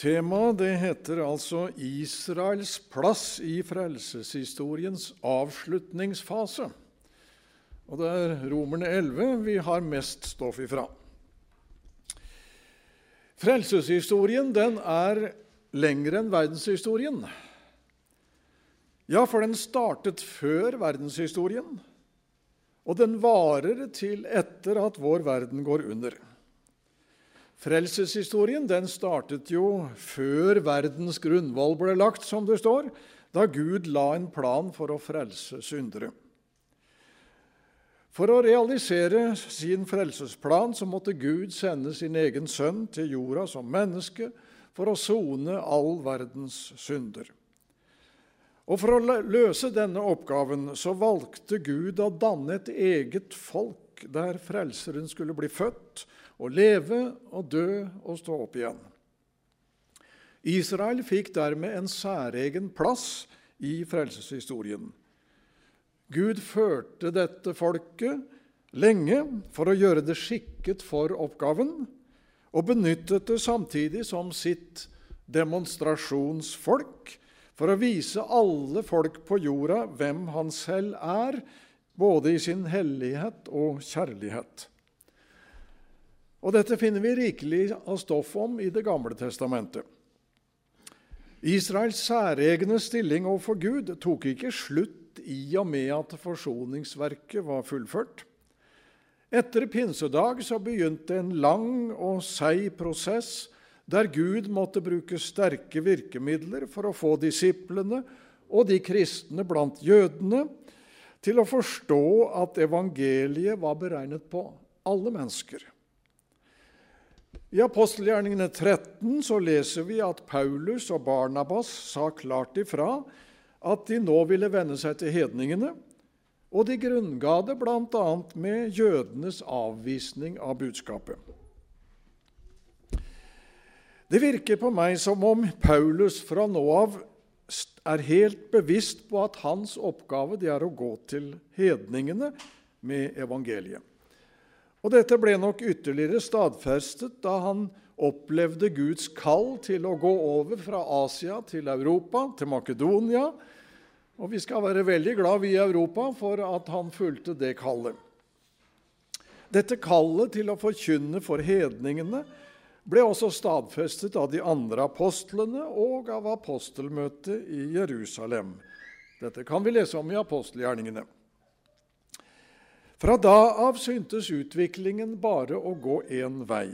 Temaet det heter altså 'Israels plass i frelseshistoriens avslutningsfase'. Og det er Romerne 11 vi har mest stoff ifra. Frelseshistorien den er lengre enn verdenshistorien. Ja, for den startet før verdenshistorien, og den varer til etter at vår verden går under. Frelseshistorien den startet jo før verdens grunnvoll ble lagt, som det står, da Gud la en plan for å frelse syndere. For å realisere sin frelsesplan så måtte Gud sende sin egen sønn til jorda som menneske for å sone all verdens synder. Og For å løse denne oppgaven så valgte Gud å danne et eget folk der Frelseren skulle bli født å leve og dø og stå opp igjen. Israel fikk dermed en særegen plass i frelseshistorien. Gud førte dette folket lenge for å gjøre det skikket for oppgaven, og benyttet det samtidig som sitt demonstrasjonsfolk for å vise alle folk på jorda hvem han selv er, både i sin hellighet og kjærlighet. Og Dette finner vi rikelig av stoff om i Det gamle testamentet. Israels særegne stilling overfor Gud tok ikke slutt i og med at forsoningsverket var fullført. Etter pinsedag så begynte en lang og seig prosess der Gud måtte bruke sterke virkemidler for å få disiplene og de kristne blant jødene til å forstå at evangeliet var beregnet på alle mennesker. I apostelgjerningene 13 så leser vi at Paulus og Barnabas sa klart ifra at de nå ville vende seg til hedningene, og de grunnga det bl.a. med jødenes avvisning av budskapet. Det virker på meg som om Paulus fra nå av er helt bevisst på at hans oppgave er å gå til hedningene med evangeliet. Og Dette ble nok ytterligere stadfestet da han opplevde Guds kall til å gå over fra Asia til Europa, til Makedonia. Og vi skal være veldig glad vi i Europa for at han fulgte det kallet. Dette kallet til å forkynne for hedningene ble også stadfestet av de andre apostlene og av apostelmøtet i Jerusalem. Dette kan vi lese om i apostelgjerningene. Fra da av syntes utviklingen bare å gå én vei.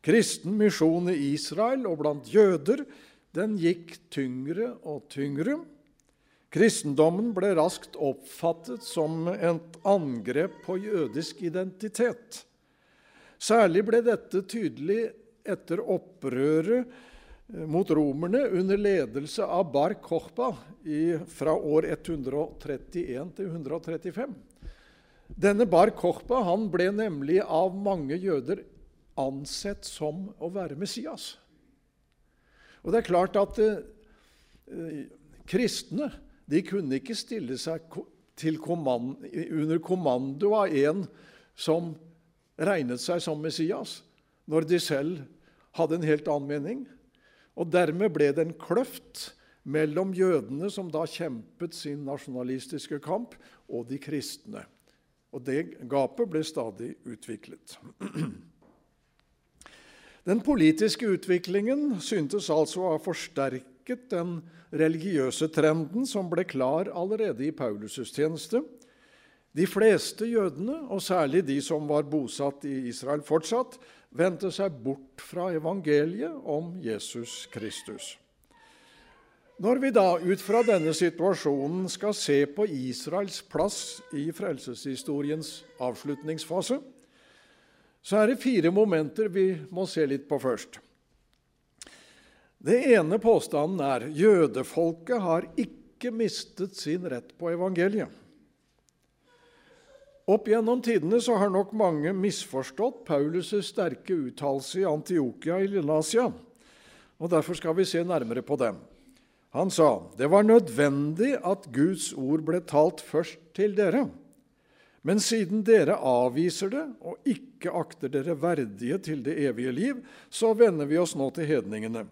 Kristen misjon i Israel og blant jøder den gikk tyngre og tyngre. Kristendommen ble raskt oppfattet som et angrep på jødisk identitet. Særlig ble dette tydelig etter opprøret eh, mot romerne under ledelse av Bar Kochba fra år 131 til 135. Denne Bar Korpa han ble nemlig av mange jøder ansett som å være Messias. Og det er klart at eh, kristne de kunne ikke stille seg kommand, under kommando av en som regnet seg som Messias, når de selv hadde en helt annen mening. Og Dermed ble det en kløft mellom jødene, som da kjempet sin nasjonalistiske kamp, og de kristne. Og det gapet ble stadig utviklet. Den politiske utviklingen syntes altså å ha forsterket den religiøse trenden som ble klar allerede i Paulus' tjeneste. De fleste jødene, og særlig de som var bosatt i Israel fortsatt, vendte seg bort fra evangeliet om Jesus Kristus. Når vi da ut fra denne situasjonen skal se på Israels plass i frelseshistoriens avslutningsfase, så er det fire momenter vi må se litt på først. Det ene påstanden er jødefolket har ikke mistet sin rett på evangeliet. Opp gjennom tidene så har nok mange misforstått Paulus' sterke uttalelse i Antiokia i Lilleasia. og Derfor skal vi se nærmere på dem. Han sa det var nødvendig at Guds ord ble talt først til dere. Men siden dere avviser det og ikke akter dere verdige til det evige liv, så vender vi oss nå til hedningene.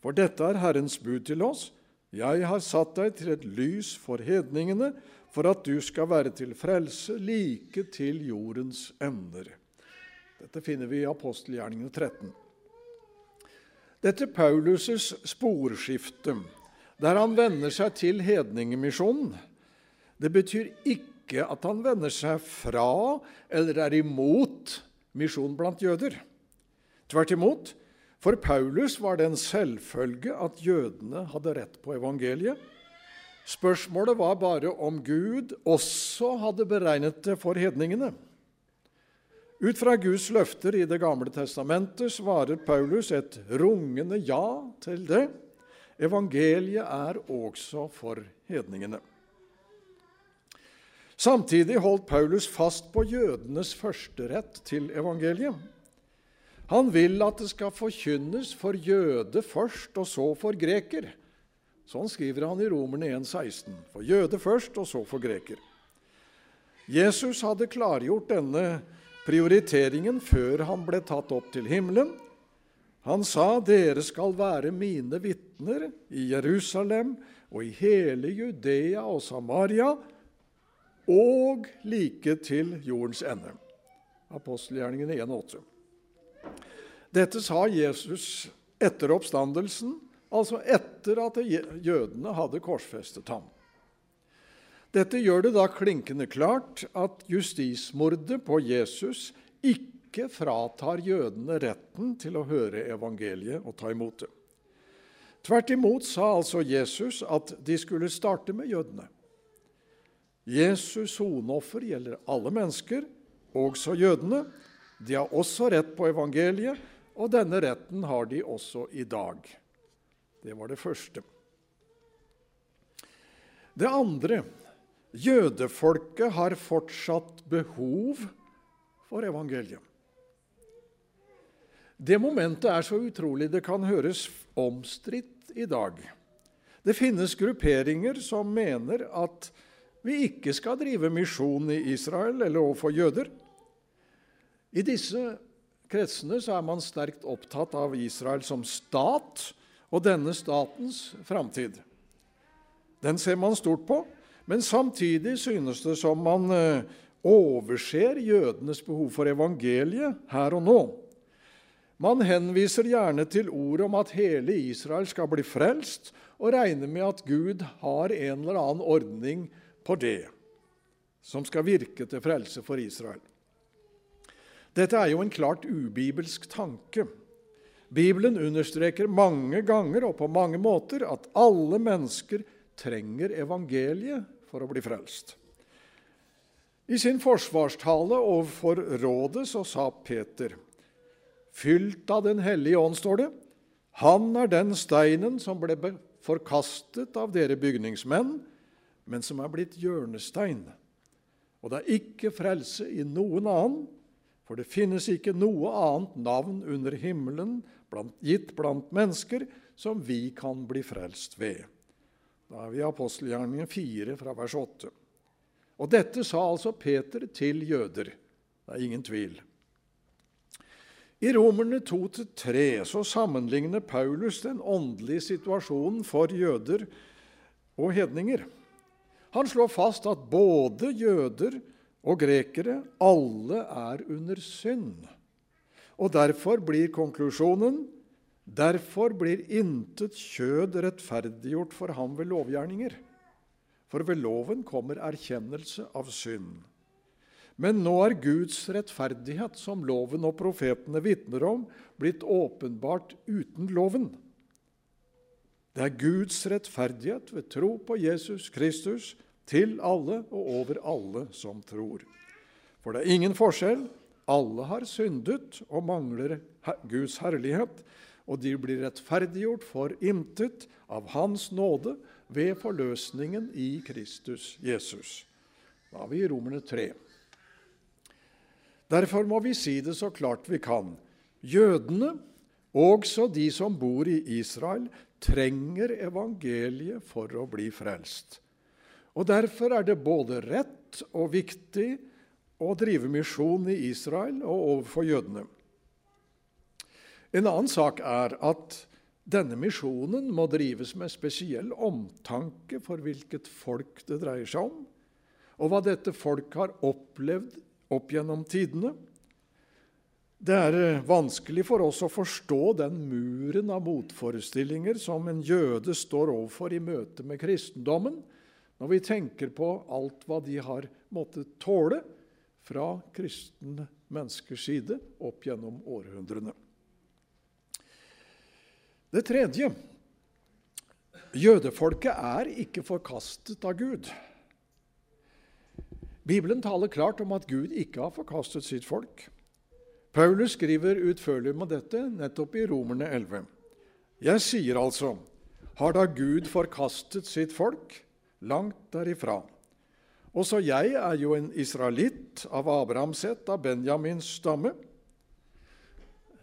For dette er Herrens bud til oss. Jeg har satt deg til et lys for hedningene, for at du skal være til frelse like til jordens ender. Dette finner vi i apostelgjerningene 13. Dette Paulus' sporskifte, der han vender seg til hedningemisjonen, det betyr ikke at han vender seg fra eller er imot misjon blant jøder. Tvert imot. For Paulus var det en selvfølge at jødene hadde rett på evangeliet. Spørsmålet var bare om Gud også hadde beregnet det for hedningene. Ut fra Guds løfter i Det gamle testamentet svarer Paulus et rungende ja til det. Evangeliet er også for hedningene. Samtidig holdt Paulus fast på jødenes førsterett til evangeliet. Han vil at det skal forkynnes for jøde først, og så for greker. Sånn skriver han i Romerne 1,16. For jøde først, og så for greker. Jesus hadde klargjort denne prioriteringen før han ble tatt opp til himmelen. Han sa, 'Dere skal være mine vitner i Jerusalem og i hele Judea og Samaria' og like til jordens ende. Apostelgjerningene 1,8. Dette sa Jesus etter oppstandelsen, altså etter at jødene hadde korsfestet ham. Dette gjør det da klinkende klart at justismordet på Jesus ikke fratar jødene retten til å høre evangeliet og ta imot det. Tvert imot sa altså Jesus at de skulle starte med jødene. Jesus' soneoffer gjelder alle mennesker, også jødene. De har også rett på evangeliet, og denne retten har de også i dag. Det var det første. Det andre Jødefolket har fortsatt behov for evangeliet. Det momentet er så utrolig det kan høres omstridt i dag. Det finnes grupperinger som mener at vi ikke skal drive misjon i Israel eller overfor jøder. I disse kretsene er man sterkt opptatt av Israel som stat og denne statens framtid. Den ser man stort på, men samtidig synes det som man eh, overser jødenes behov for evangeliet her og nå. Man henviser gjerne til ordet om at hele Israel skal bli frelst, og regner med at Gud har en eller annen ordning på det, som skal virke til frelse for Israel. Dette er jo en klart ubibelsk tanke. Bibelen understreker mange ganger og på mange måter at alle mennesker trenger evangeliet for å bli frelst. I sin forsvarstale overfor rådet så sa Peter, fylt av Den hellige ånd, står det, han er den steinen som ble forkastet av dere bygningsmenn, men som er blitt hjørnestein. Og det er ikke frelse i noen annen, for det finnes ikke noe annet navn under himmelen blant, gitt blant mennesker som vi kan bli frelst ved. Da er vi i apostelgjerningen 4 fra vers 8. Og dette sa altså Peter til jøder. Det er ingen tvil. I Romerne 2-3 så sammenligner Paulus den åndelige situasjonen for jøder og hedninger. Han slår fast at både jøder og grekere alle er under synd. Og Derfor blir konklusjonen Derfor blir intet kjød rettferdiggjort for ham ved lovgjerninger. For ved loven kommer erkjennelse av synd. Men nå er Guds rettferdighet, som loven og profetene vitner om, blitt åpenbart uten loven. Det er Guds rettferdighet ved tro på Jesus Kristus til alle og over alle som tror. For det er ingen forskjell. Alle har syndet og mangler Guds herlighet, og de blir rettferdiggjort for intet av Hans nåde ved forløsningen i Kristus Jesus. Da er vi i Romerne 3. Derfor må vi si det så klart vi kan. Jødene, også de som bor i Israel, trenger evangeliet for å bli frelst. Og Derfor er det både rett og viktig å drive misjon i Israel og overfor jødene. En annen sak er at Denne misjonen må drives med spesiell omtanke for hvilket folk det dreier seg om, og hva dette folk har opplevd opp gjennom tidene. Det er eh, vanskelig for oss å forstå den muren av motforestillinger som en jøde står overfor i møte med kristendommen, når vi tenker på alt hva de har måttet tåle fra kristne menneskers side opp gjennom århundrene. Det tredje jødefolket er ikke forkastet av Gud. Bibelen taler klart om at Gud ikke har forkastet sitt folk. Paulus skriver utførlig om dette nettopp i Romerne 11. Jeg sier altså, har da Gud forkastet sitt folk? Langt derifra. Også jeg er jo en israelitt av Abrahams ett, av Benjamins stamme.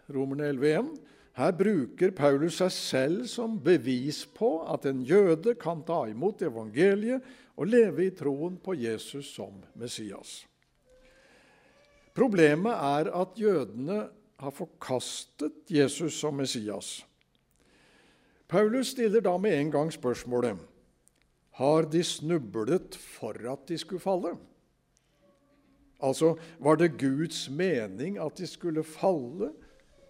Romerne 11,1. Her bruker Paulus seg selv som bevis på at en jøde kan ta imot evangeliet og leve i troen på Jesus som Messias. Problemet er at jødene har forkastet Jesus som Messias. Paulus stiller da med en gang spørsmålet har de snublet for at de skulle falle. Altså, var det Guds mening at de skulle falle?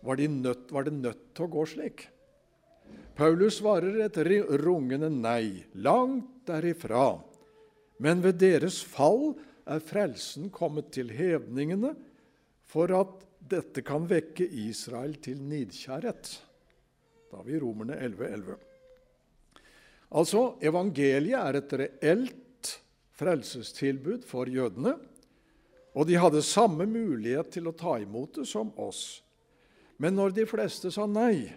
Var, de nødt, var det nødt til å gå slik? Paulus svarer et rungende nei, langt derifra. Men ved deres fall er frelsen kommet til hevningene for at dette kan vekke Israel til nidkjærhet. Da har vi Romerne 11.11. 11. Altså, evangeliet er et reelt frelsestilbud for jødene, og de hadde samme mulighet til å ta imot det som oss. Men når de fleste sa nei,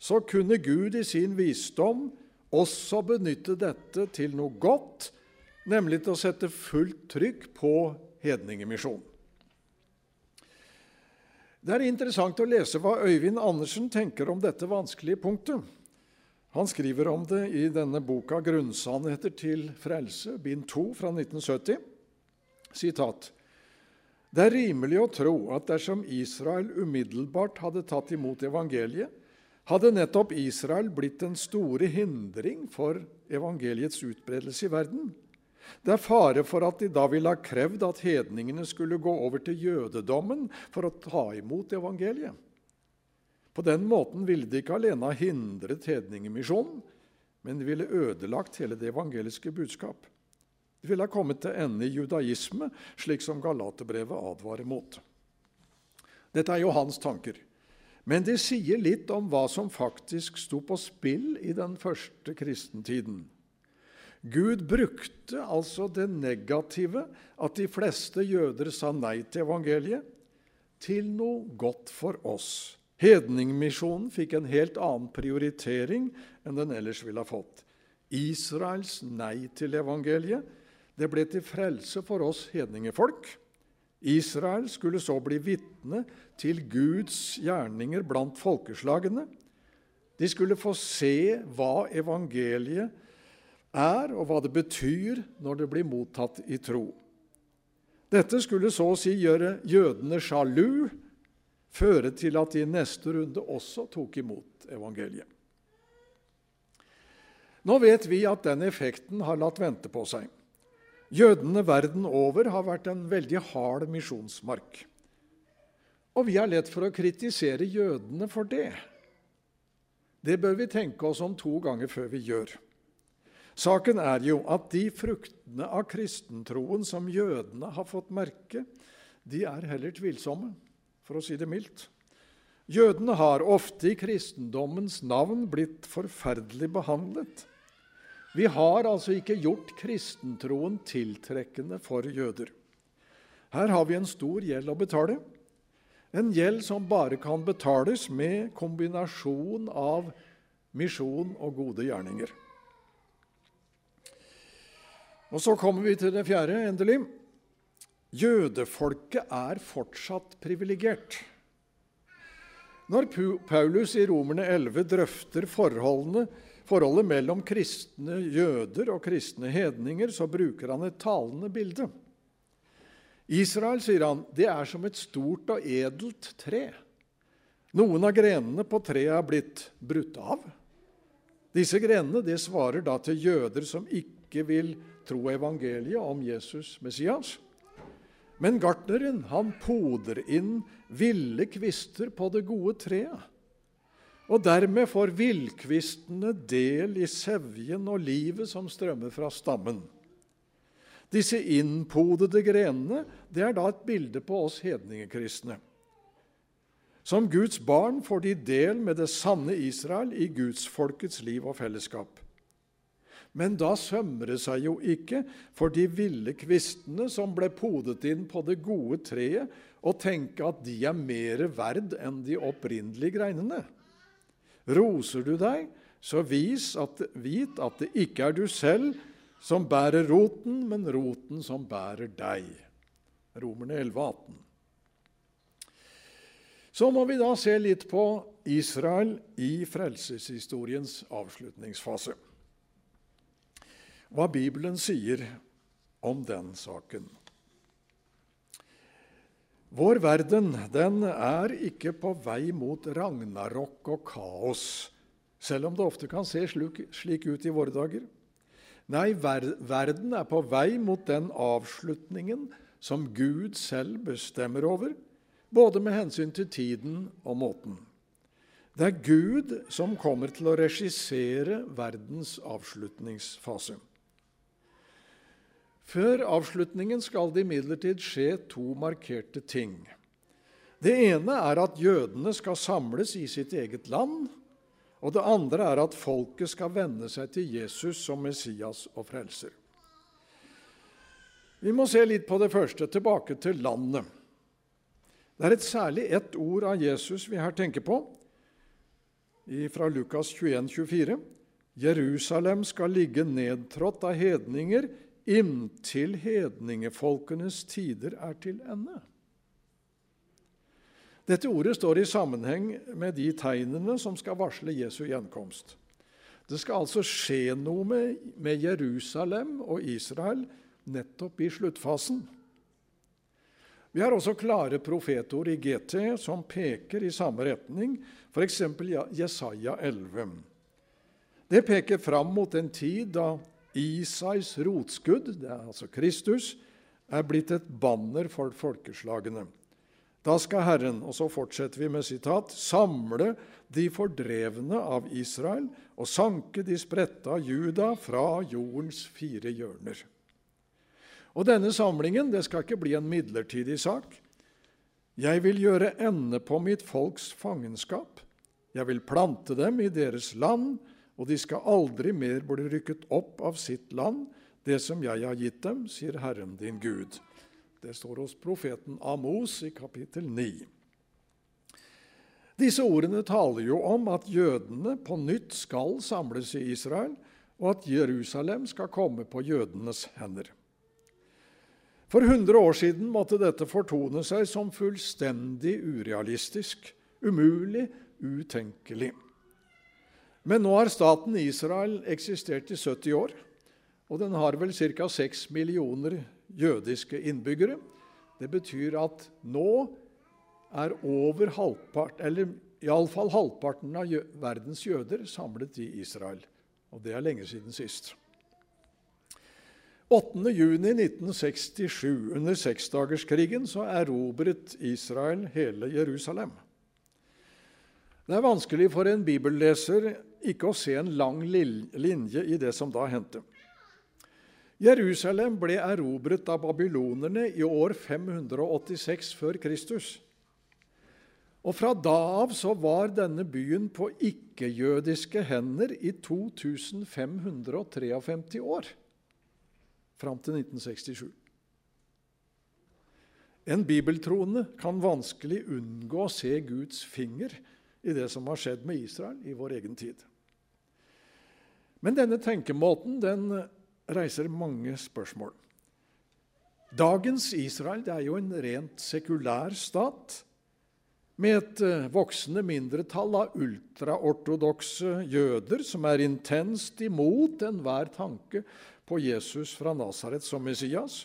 så kunne Gud i sin visdom også benytte dette til noe godt, nemlig til å sette fullt trykk på hedningemisjonen. Det er interessant å lese hva Øyvind Andersen tenker om dette vanskelige punktet. Han skriver om det i denne boka 'Grunnsannheter til frelse', bind 2 fra 1970. Sitat. Det er rimelig å tro at dersom Israel umiddelbart hadde tatt imot evangeliet, hadde nettopp Israel blitt den store hindring for evangeliets utbredelse i verden. Det er fare for at de da ville ha krevd at hedningene skulle gå over til jødedommen for å ta imot evangeliet. På den måten ville de ikke alene ha hindret hedningemisjonen, men de ville ødelagt hele det evangeliske budskap. De ville ha kommet til ende i judaisme, slik som Galaterbrevet advarer mot. Dette er jo hans tanker. Men de sier litt om hva som faktisk sto på spill i den første kristentiden. Gud brukte altså det negative, at de fleste jøder sa nei til evangeliet, til noe godt for oss. Hedningmisjonen fikk en helt annen prioritering enn den ellers ville ha fått. Israels nei til evangeliet det ble til frelse for oss hedningefolk. Israel skulle så bli vitne til Guds gjerninger blant folkeslagene. De skulle få se hva evangeliet er, og hva det betyr når det blir mottatt i tro. Dette skulle så å si gjøre jødene sjalu, føre til at de i neste runde også tok imot evangeliet. Nå vet vi at den effekten har latt vente på seg. Jødene verden over har vært en veldig hard misjonsmark. Og vi har lett for å kritisere jødene for det. Det bør vi tenke oss om to ganger før vi gjør. Saken er jo at de fruktene av kristentroen som jødene har fått merke, de er heller tvilsomme, for å si det mildt. Jødene har ofte i kristendommens navn blitt forferdelig behandlet. Vi har altså ikke gjort kristentroen tiltrekkende for jøder. Her har vi en stor gjeld å betale. En gjeld som bare kan betales med kombinasjon av misjon og gode gjerninger. Og Så kommer vi til det fjerde, endelig. Jødefolket er fortsatt privilegert. Når Paulus i Romerne 11 drøfter forholdet mellom kristne jøder og kristne hedninger, så bruker han et talende bilde. Israel, sier han, det er som et stort og edelt tre. Noen av grenene på treet er blitt brutt av. Disse grenene det svarer da til jøder som ikke vil tro evangeliet om Jesus Messias. Men gartneren han poder inn ville kvister på det gode treet. Og dermed får villkvistene del i sevjen og livet som strømmer fra stammen. Disse innpodede grenene det er da et bilde på oss hedningekristne. Som Guds barn får de del med det sanne Israel i gudsfolkets liv og fellesskap. Men da sømmer det seg jo ikke for de ville kvistene som ble podet inn på det gode treet, å tenke at de er mer verd enn de opprinnelige greinene. Roser du deg, så vis at, vit at det ikke er du selv som bærer roten, men roten som bærer deg. Romerne 11, 18. Så må vi da se litt på Israel i frelseshistoriens avslutningsfase. Hva Bibelen sier om den saken. Vår verden den er ikke på vei mot ragnarok og kaos, selv om det ofte kan se slik ut i våre dager. Nei, ver verden er på vei mot den avslutningen som Gud selv bestemmer over, både med hensyn til tiden og måten. Det er Gud som kommer til å regissere verdens avslutningsfase. Før avslutningen skal det imidlertid skje to markerte ting. Det ene er at jødene skal samles i sitt eget land. Og det andre er at folket skal venne seg til Jesus som Messias og frelser. Vi må se litt på det første, tilbake til landet. Det er et særlig ett ord av Jesus vi her tenker på, fra Lukas 21, 24. Jerusalem skal ligge nedtrådt av hedninger inntil hedningefolkenes tider er til ende. Dette ordet står i sammenheng med de tegnene som skal varsle Jesu gjenkomst. Det skal altså skje noe med, Jerusalem og Israel nettopp i sluttfasen. Vi har også klare profetord i GT som peker i samme retning, f.eks. Jesaja 11. Det peker fram mot en tid da Isais rotskudd, det er altså Kristus, er blitt et banner for folkeslagene. Da skal Herren, og så fortsetter vi med sitat, samle de fordrevne av Israel og sanke de spredte av Juda fra jordens fire hjørner. Og Denne samlingen det skal ikke bli en midlertidig sak. Jeg vil gjøre ende på mitt folks fangenskap. Jeg vil plante dem i deres land, og de skal aldri mer bli rykket opp av sitt land, det som jeg har gitt dem, sier Herren din Gud. Det står hos profeten Amos i kapittel 9. Disse ordene taler jo om at jødene på nytt skal samles i Israel, og at Jerusalem skal komme på jødenes hender. For 100 år siden måtte dette fortone seg som fullstendig urealistisk, umulig, utenkelig. Men nå har staten Israel eksistert i 70 år, og den har vel ca. 6 millioner jødiske innbyggere. Det betyr at nå er over halvpart, eller iallfall halvparten av verdens jøder samlet i Israel. Og det er lenge siden sist. 8.6.1967, under seksdagerskrigen, så erobret Israel hele Jerusalem. Det er vanskelig for en bibelleser ikke å se en lang linje i det som da hendte. Jerusalem ble erobret av babylonerne i år 586 før Kristus. Og Fra da av så var denne byen på ikke-jødiske hender i 2553 år, fram til 1967. En bibeltroende kan vanskelig unngå å se Guds finger i det som har skjedd med Israel i vår egen tid. Men denne tenkemåten den reiser mange spørsmål. Dagens Israel er jo en rent sekulær stat med et eh, voksende mindretall av ultraortodokse jøder som er intenst imot enhver tanke på Jesus fra Nasaret som Messias,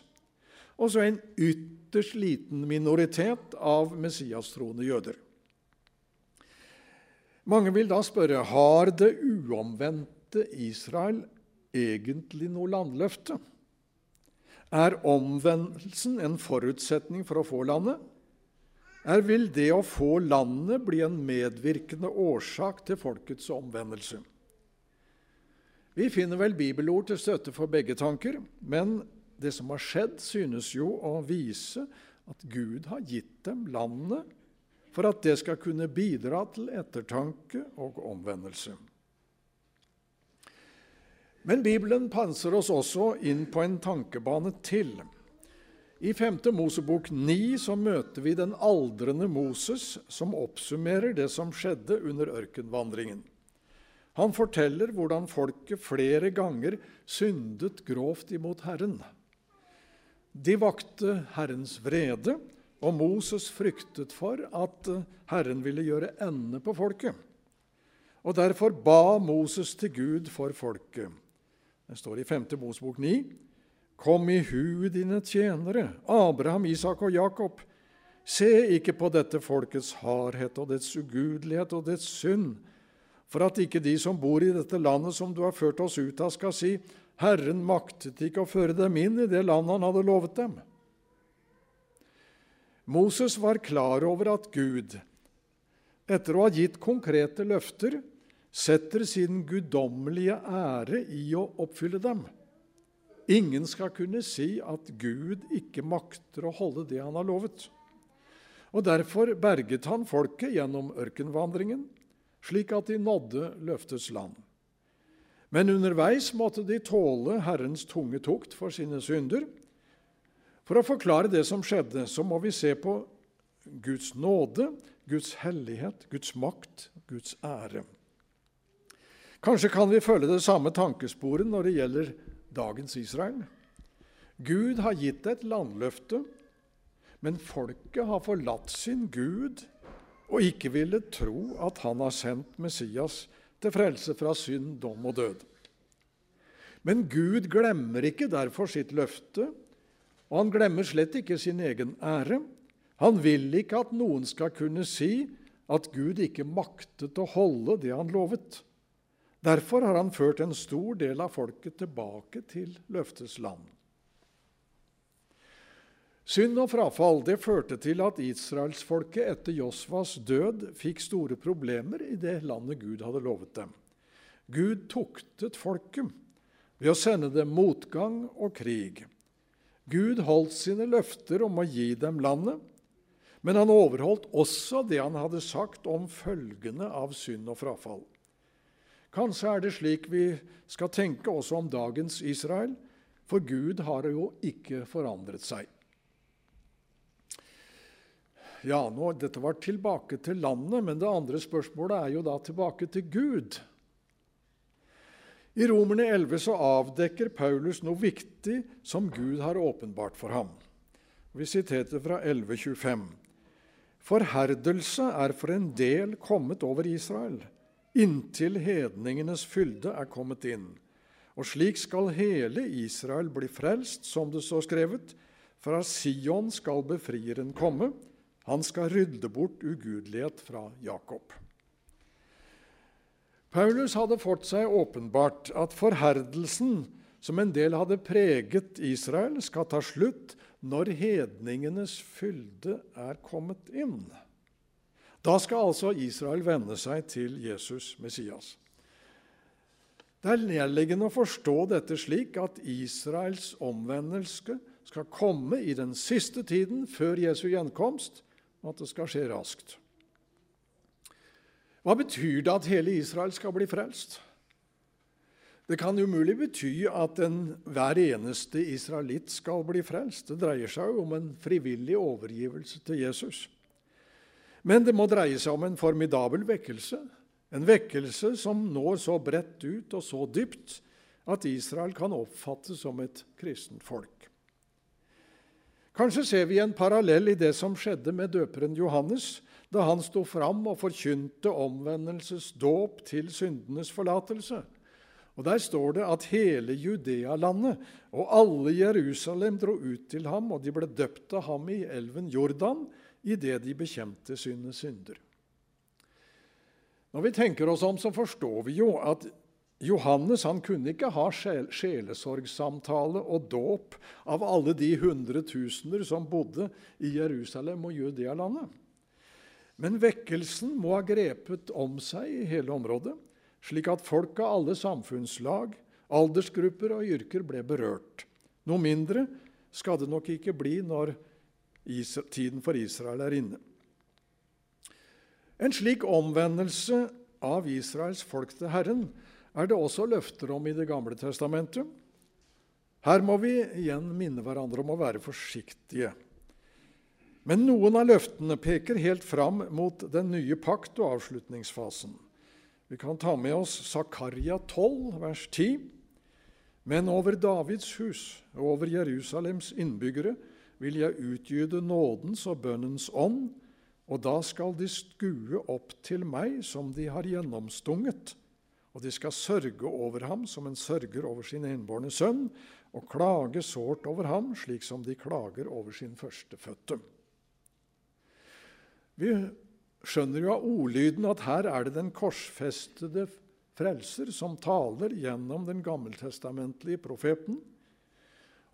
og så en ytterst liten minoritet av messiastroende jøder. Mange vil da spørre har det uomvendte Israel egentlig noe landløfte? Er omvendelsen en forutsetning for å få landet? Er vil det å få landet bli en medvirkende årsak til folkets omvendelse? Vi finner vel bibelord til støtte for begge tanker, men det som har skjedd, synes jo å vise at Gud har gitt dem landet for at det skal kunne bidra til ettertanke og omvendelse. Men Bibelen panser oss også inn på en tankebane til. I 5. Mosebok 9 så møter vi den aldrende Moses, som oppsummerer det som skjedde under ørkenvandringen. Han forteller hvordan folket flere ganger syndet grovt imot Herren. De vakte Herrens vrede, og Moses fryktet for at Herren ville gjøre ende på folket. Og Derfor ba Moses til Gud for folket. Det står i 5. Mosbok 9.: Kom i hu dine tjenere, Abraham, Isak og Jakob. Se ikke på dette folkets hardhet og dets ugudelighet og dets synd, for at ikke de som bor i dette landet som du har ført oss ut av, skal si:" Herren maktet ikke å føre dem inn i det landet han hadde lovet dem. Moses var klar over at Gud, etter å ha gitt konkrete løfter, setter sin guddommelige ære i å oppfylle dem. Ingen skal kunne si at Gud ikke makter å holde det han har lovet. Og Derfor berget han folket gjennom ørkenvandringen, slik at de nådde løftes land. Men underveis måtte de tåle Herrens tunge tukt for sine synder. For å forklare det som skjedde, så må vi se på Guds nåde, Guds hellighet, Guds makt, Guds ære. Kanskje kan vi følge det samme tankesporet når det gjelder dagens Israel. Gud har gitt et landløfte, men folket har forlatt sin Gud og ikke ville tro at han har sendt Messias til frelse fra synd, dom og død. Men Gud glemmer ikke derfor sitt løfte, og han glemmer slett ikke sin egen ære. Han vil ikke at noen skal kunne si at Gud ikke maktet å holde det han lovet. Derfor har han ført en stor del av folket tilbake til løftes land. Synd og frafall det førte til at israelsfolket etter Josvas død fikk store problemer i det landet Gud hadde lovet dem. Gud tuktet folket ved å sende dem motgang og krig. Gud holdt sine løfter om å gi dem landet, men han overholdt også det han hadde sagt om følgene av synd og frafall. Kanskje er det slik vi skal tenke også om dagens Israel, for Gud har jo ikke forandret seg. Ja, nå, Dette var tilbake til landet, men det andre spørsmålet er jo da tilbake til Gud. I Romerne 11 så avdekker Paulus noe viktig som Gud har åpenbart for ham. Vi siterte fra 11.25.: Forherdelse er for en del kommet over Israel inntil hedningenes fylde er kommet inn. Og slik skal hele Israel bli frelst, som det står skrevet. Fra Sion skal befrieren komme. Han skal rydde bort ugudelighet fra Jakob. Paulus hadde fått seg åpenbart at forherdelsen som en del hadde preget Israel, skal ta slutt når hedningenes fylde er kommet inn. Da skal altså Israel vende seg til Jesus Messias. Det er nedleggende å forstå dette slik at Israels omvendelse skal komme i den siste tiden før Jesu gjenkomst, og at det skal skje raskt. Hva betyr det at hele Israel skal bli frelst? Det kan umulig bety at en, hver eneste israelitt skal bli frelst. Det dreier seg jo om en frivillig overgivelse til Jesus. Men det må dreie seg om en formidabel vekkelse. En vekkelse som når så bredt ut og så dypt at Israel kan oppfattes som et kristent folk. Kanskje ser vi en parallell i det som skjedde med døperen Johannes da han sto fram og forkynte omvendelsesdåp til syndenes forlatelse. Og Der står det at hele Judealandet og alle Jerusalem dro ut til ham, og de ble døpt av ham i elven Jordan idet de bekjente sine synder. Når vi tenker oss om, så forstår vi jo at Johannes han kunne ikke ha sjel sjelesorgsamtale og dåp av alle de hundretusener som bodde i Jerusalem og Judea-landet. Men vekkelsen må ha grepet om seg i hele området, slik at folk av alle samfunnslag, aldersgrupper og yrker ble berørt. Noe mindre skal det nok ikke bli når tiden for Israel er inne. En slik omvendelse av Israels folk til Herren er det også løfter om i Det gamle testamentet. Her må vi igjen minne hverandre om å være forsiktige. Men noen av løftene peker helt fram mot den nye pakt og avslutningsfasen. Vi kan ta med oss Zakaria 12, vers 10. Men over Davids hus og over Jerusalems innbyggere vil jeg utgyde nådens og bønnens ånd, og da skal de skue opp til meg som de har gjennomstunget, og de skal sørge over ham som en sørger over sin innbårne sønn, og klage sårt over ham, slik som de klager over sin førstefødte. Vi skjønner jo av ordlyden at her er det den korsfestede frelser som taler gjennom den gammeltestamentlige profeten.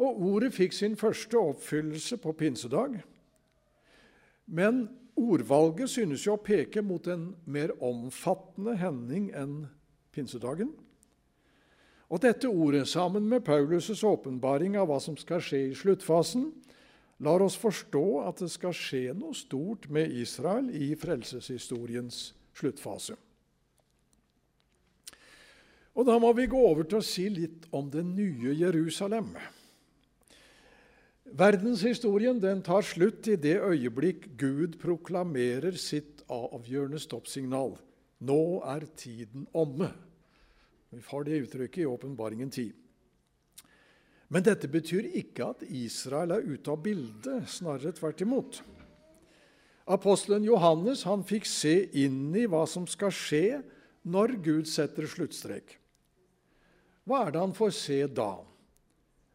Og ordet fikk sin første oppfyllelse på pinsedag. Men ordvalget synes jo å peke mot en mer omfattende hending enn pinsedagen. Og dette ordet, sammen med Paulus' åpenbaring av hva som skal skje i sluttfasen, lar oss forstå at det skal skje noe stort med Israel i frelseshistoriens sluttfase. Og Da må vi gå over til å si litt om det nye Jerusalem. Verdenshistorien den tar slutt i det øyeblikk Gud proklamerer sitt avgjørende stoppsignal. Nå er tiden omme. Vi får det uttrykket i Åpenbaringen 10. Men dette betyr ikke at Israel er ute av bildet, snarere tvert imot. Apostelen Johannes han fikk se inn i hva som skal skje når Gud setter sluttstrek. Hva er det han får se da?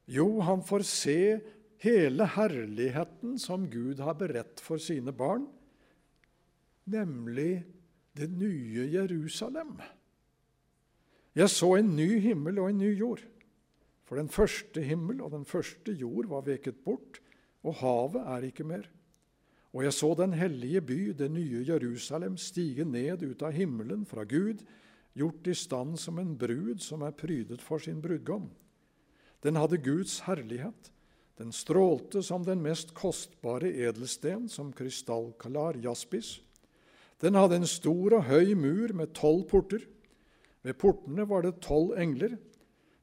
Jo, han får se hele herligheten som Gud har beredt for sine barn, nemlig det nye Jerusalem. Jeg så en ny himmel og en ny jord. For den første himmel og den første jord var veket bort, og havet er ikke mer. Og jeg så den hellige by, det nye Jerusalem, stige ned ut av himmelen fra Gud, gjort i stand som en brud som er prydet for sin brudgom. Den hadde Guds herlighet den strålte som den mest kostbare edelsten, som krystallklar jaspis. Den hadde en stor og høy mur med tolv porter. Ved portene var det tolv engler.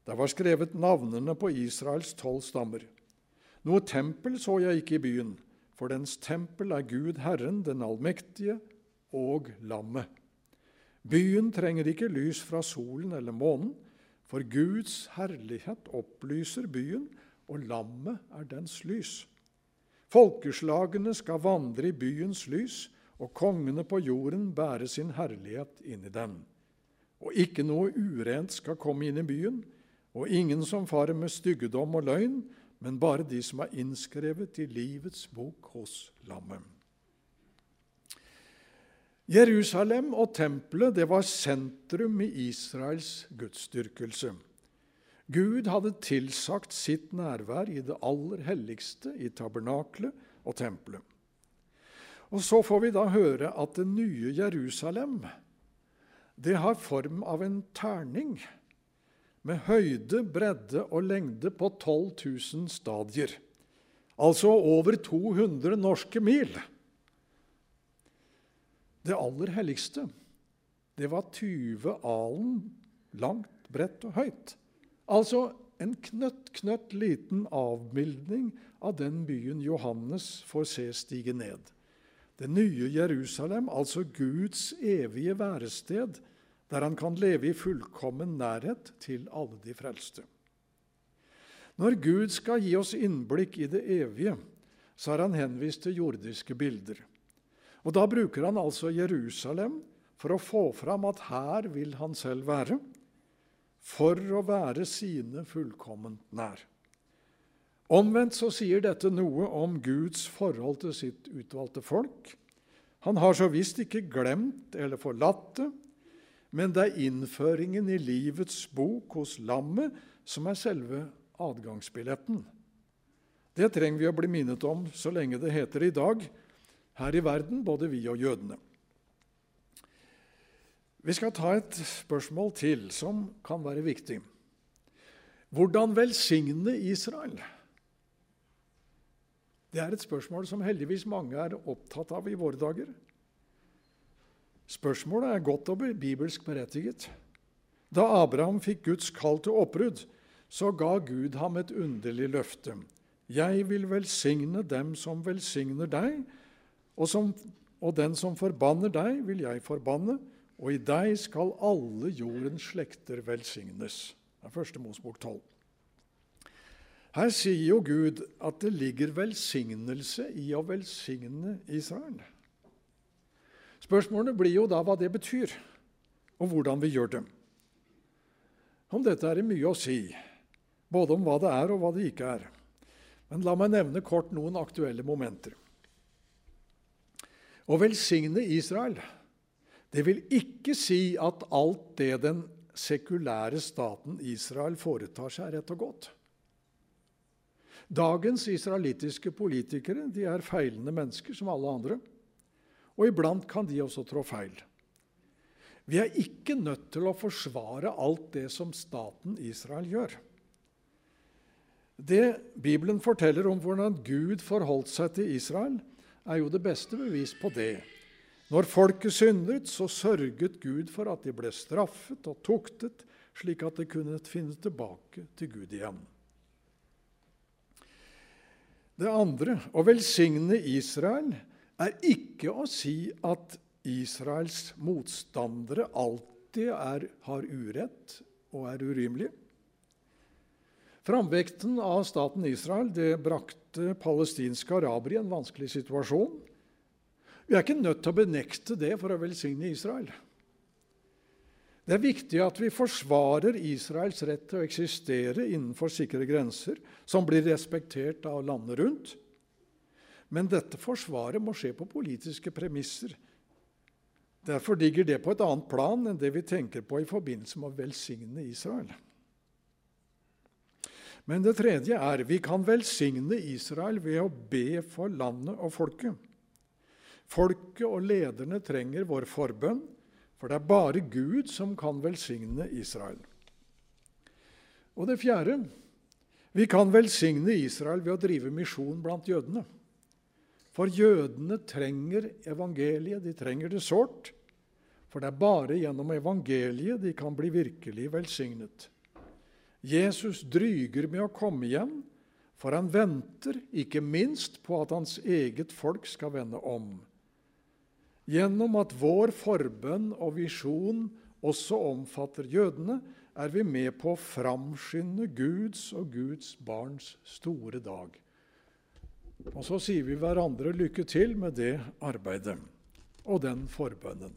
Der var skrevet navnene på Israels tolv stammer. Noe tempel så jeg ikke i byen, for dens tempel er Gud Herren, den allmektige, og Lammet. Byen trenger ikke lys fra solen eller månen, for Guds herlighet opplyser byen, og lammet er dens lys. Folkeslagene skal vandre i byens lys, og kongene på jorden bære sin herlighet inn i den. Og ikke noe urent skal komme inn i byen, og ingen som farer med styggedom og løgn, men bare de som er innskrevet i livets bok hos lammet. Jerusalem og tempelet det var sentrum i Israels gudsdyrkelse. Gud hadde tilsagt sitt nærvær i det aller helligste, i tabernaklet og tempelet. Og Så får vi da høre at det nye Jerusalem det har form av en terning med høyde, bredde og lengde på 12 000 stadier. Altså over 200 norske mil. Det aller helligste, det var 20 alen langt, bredt og høyt. Altså en knøtt, knøtt liten avbildning av den byen Johannes får se stige ned. Det nye Jerusalem, altså Guds evige værested, der han kan leve i fullkommen nærhet til alle de frelste. Når Gud skal gi oss innblikk i det evige, så har han henvist til jordiske bilder. Og Da bruker han altså Jerusalem for å få fram at her vil han selv være for å være sine fullkomment nær. Omvendt så sier dette noe om Guds forhold til sitt utvalgte folk. Han har så visst ikke glemt eller forlatt det, men det er innføringen i livets bok hos lammet som er selve adgangsbilletten. Det trenger vi å bli minnet om så lenge det heter i dag her i verden, både vi og jødene. Vi skal ta et spørsmål til som kan være viktig. Hvordan velsigne Israel? Det er et spørsmål som heldigvis mange er opptatt av i våre dager. Spørsmålet er godt og bibelsk berettiget. Da Abraham fikk Guds kall til oppbrudd, så ga Gud ham et underlig løfte. Jeg vil velsigne dem som velsigner deg, og, som, og den som forbanner deg, vil jeg forbanne, og i deg skal alle jordens slekter velsignes. Det er første Mosbok 12. Her sier jo Gud at det ligger velsignelse i å velsigne Israel. Spørsmålene blir jo da hva det betyr, og hvordan vi gjør det. Om dette er det mye å si, både om hva det er og hva det ikke er. Men la meg nevne kort noen aktuelle momenter. Å velsigne Israel det vil ikke si at alt det den sekulære staten Israel foretar seg, er rett og godt. Dagens israelittiske politikere de er feilende mennesker som alle andre og iblant kan de også trå feil. Vi er ikke nødt til å forsvare alt det som staten Israel gjør. Det Bibelen forteller om hvordan Gud forholdt seg til Israel, er jo det beste bevis på det. Når folket syndet, så sørget Gud for at de ble straffet og tuktet, slik at de kunne finne tilbake til Gud igjen. Det andre, å velsigne Israel, er ikke å si at Israels motstandere alltid er, har urett og er urimelige. Framvekten av staten Israel det brakte palestinske arabere i en vanskelig situasjon. Vi er ikke nødt til å benekte det for å velsigne Israel. Det er viktig at vi forsvarer Israels rett til å eksistere innenfor sikre grenser, som blir respektert av landet rundt. Men dette forsvaret må skje på politiske premisser. Derfor ligger det på et annet plan enn det vi tenker på i forbindelse med å velsigne Israel. Men det tredje er vi kan velsigne Israel ved å be for landet og folket. Folket og lederne trenger vår forbønn, for det er bare Gud som kan velsigne Israel. Og det fjerde vi kan velsigne Israel ved å drive misjon blant jødene. For jødene trenger evangeliet, de trenger det sårt. For det er bare gjennom evangeliet de kan bli virkelig velsignet. Jesus dryger med å komme igjen, for han venter ikke minst på at hans eget folk skal vende om. Gjennom at vår forbønn og visjon også omfatter jødene, er vi med på å framskynde Guds og Guds barns store dag. Og så sier vi hverandre lykke til med det arbeidet og den forbønnen.